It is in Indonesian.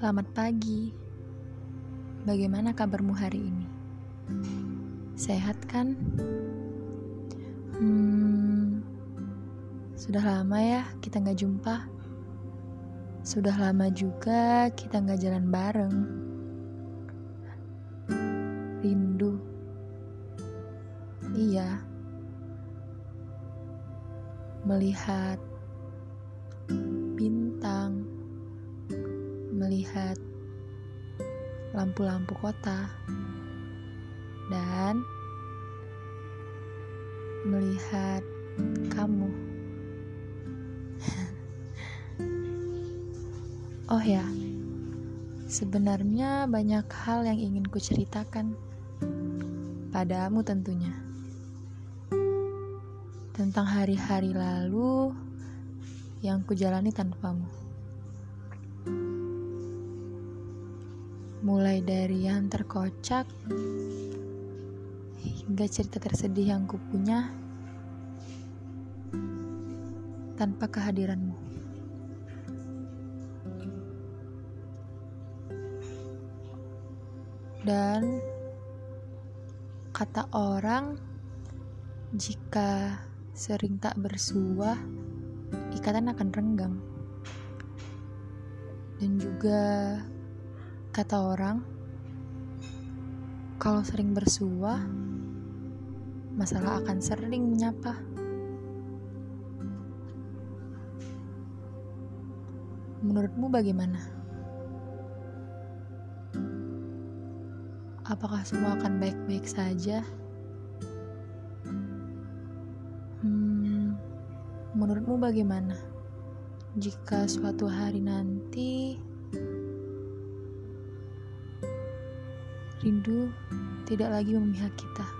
Selamat pagi. Bagaimana kabarmu hari ini? Sehat kan? Hmm, sudah lama ya kita nggak jumpa. Sudah lama juga kita nggak jalan bareng. Rindu. Iya. Melihat melihat lampu-lampu kota, dan melihat kamu. oh ya, sebenarnya banyak hal yang ingin kuceritakan padamu tentunya. Tentang hari-hari lalu yang kujalani tanpamu. Mulai dari yang terkocak hingga cerita tersedih yang kupunya tanpa kehadiranmu. Dan kata orang jika sering tak bersuah ikatan akan renggang. Dan juga kata orang, kalau sering bersuah, masalah akan sering menyapa. Menurutmu bagaimana? Apakah semua akan baik-baik saja? Hmm, menurutmu bagaimana jika suatu hari nanti rindu tidak lagi memihak kita?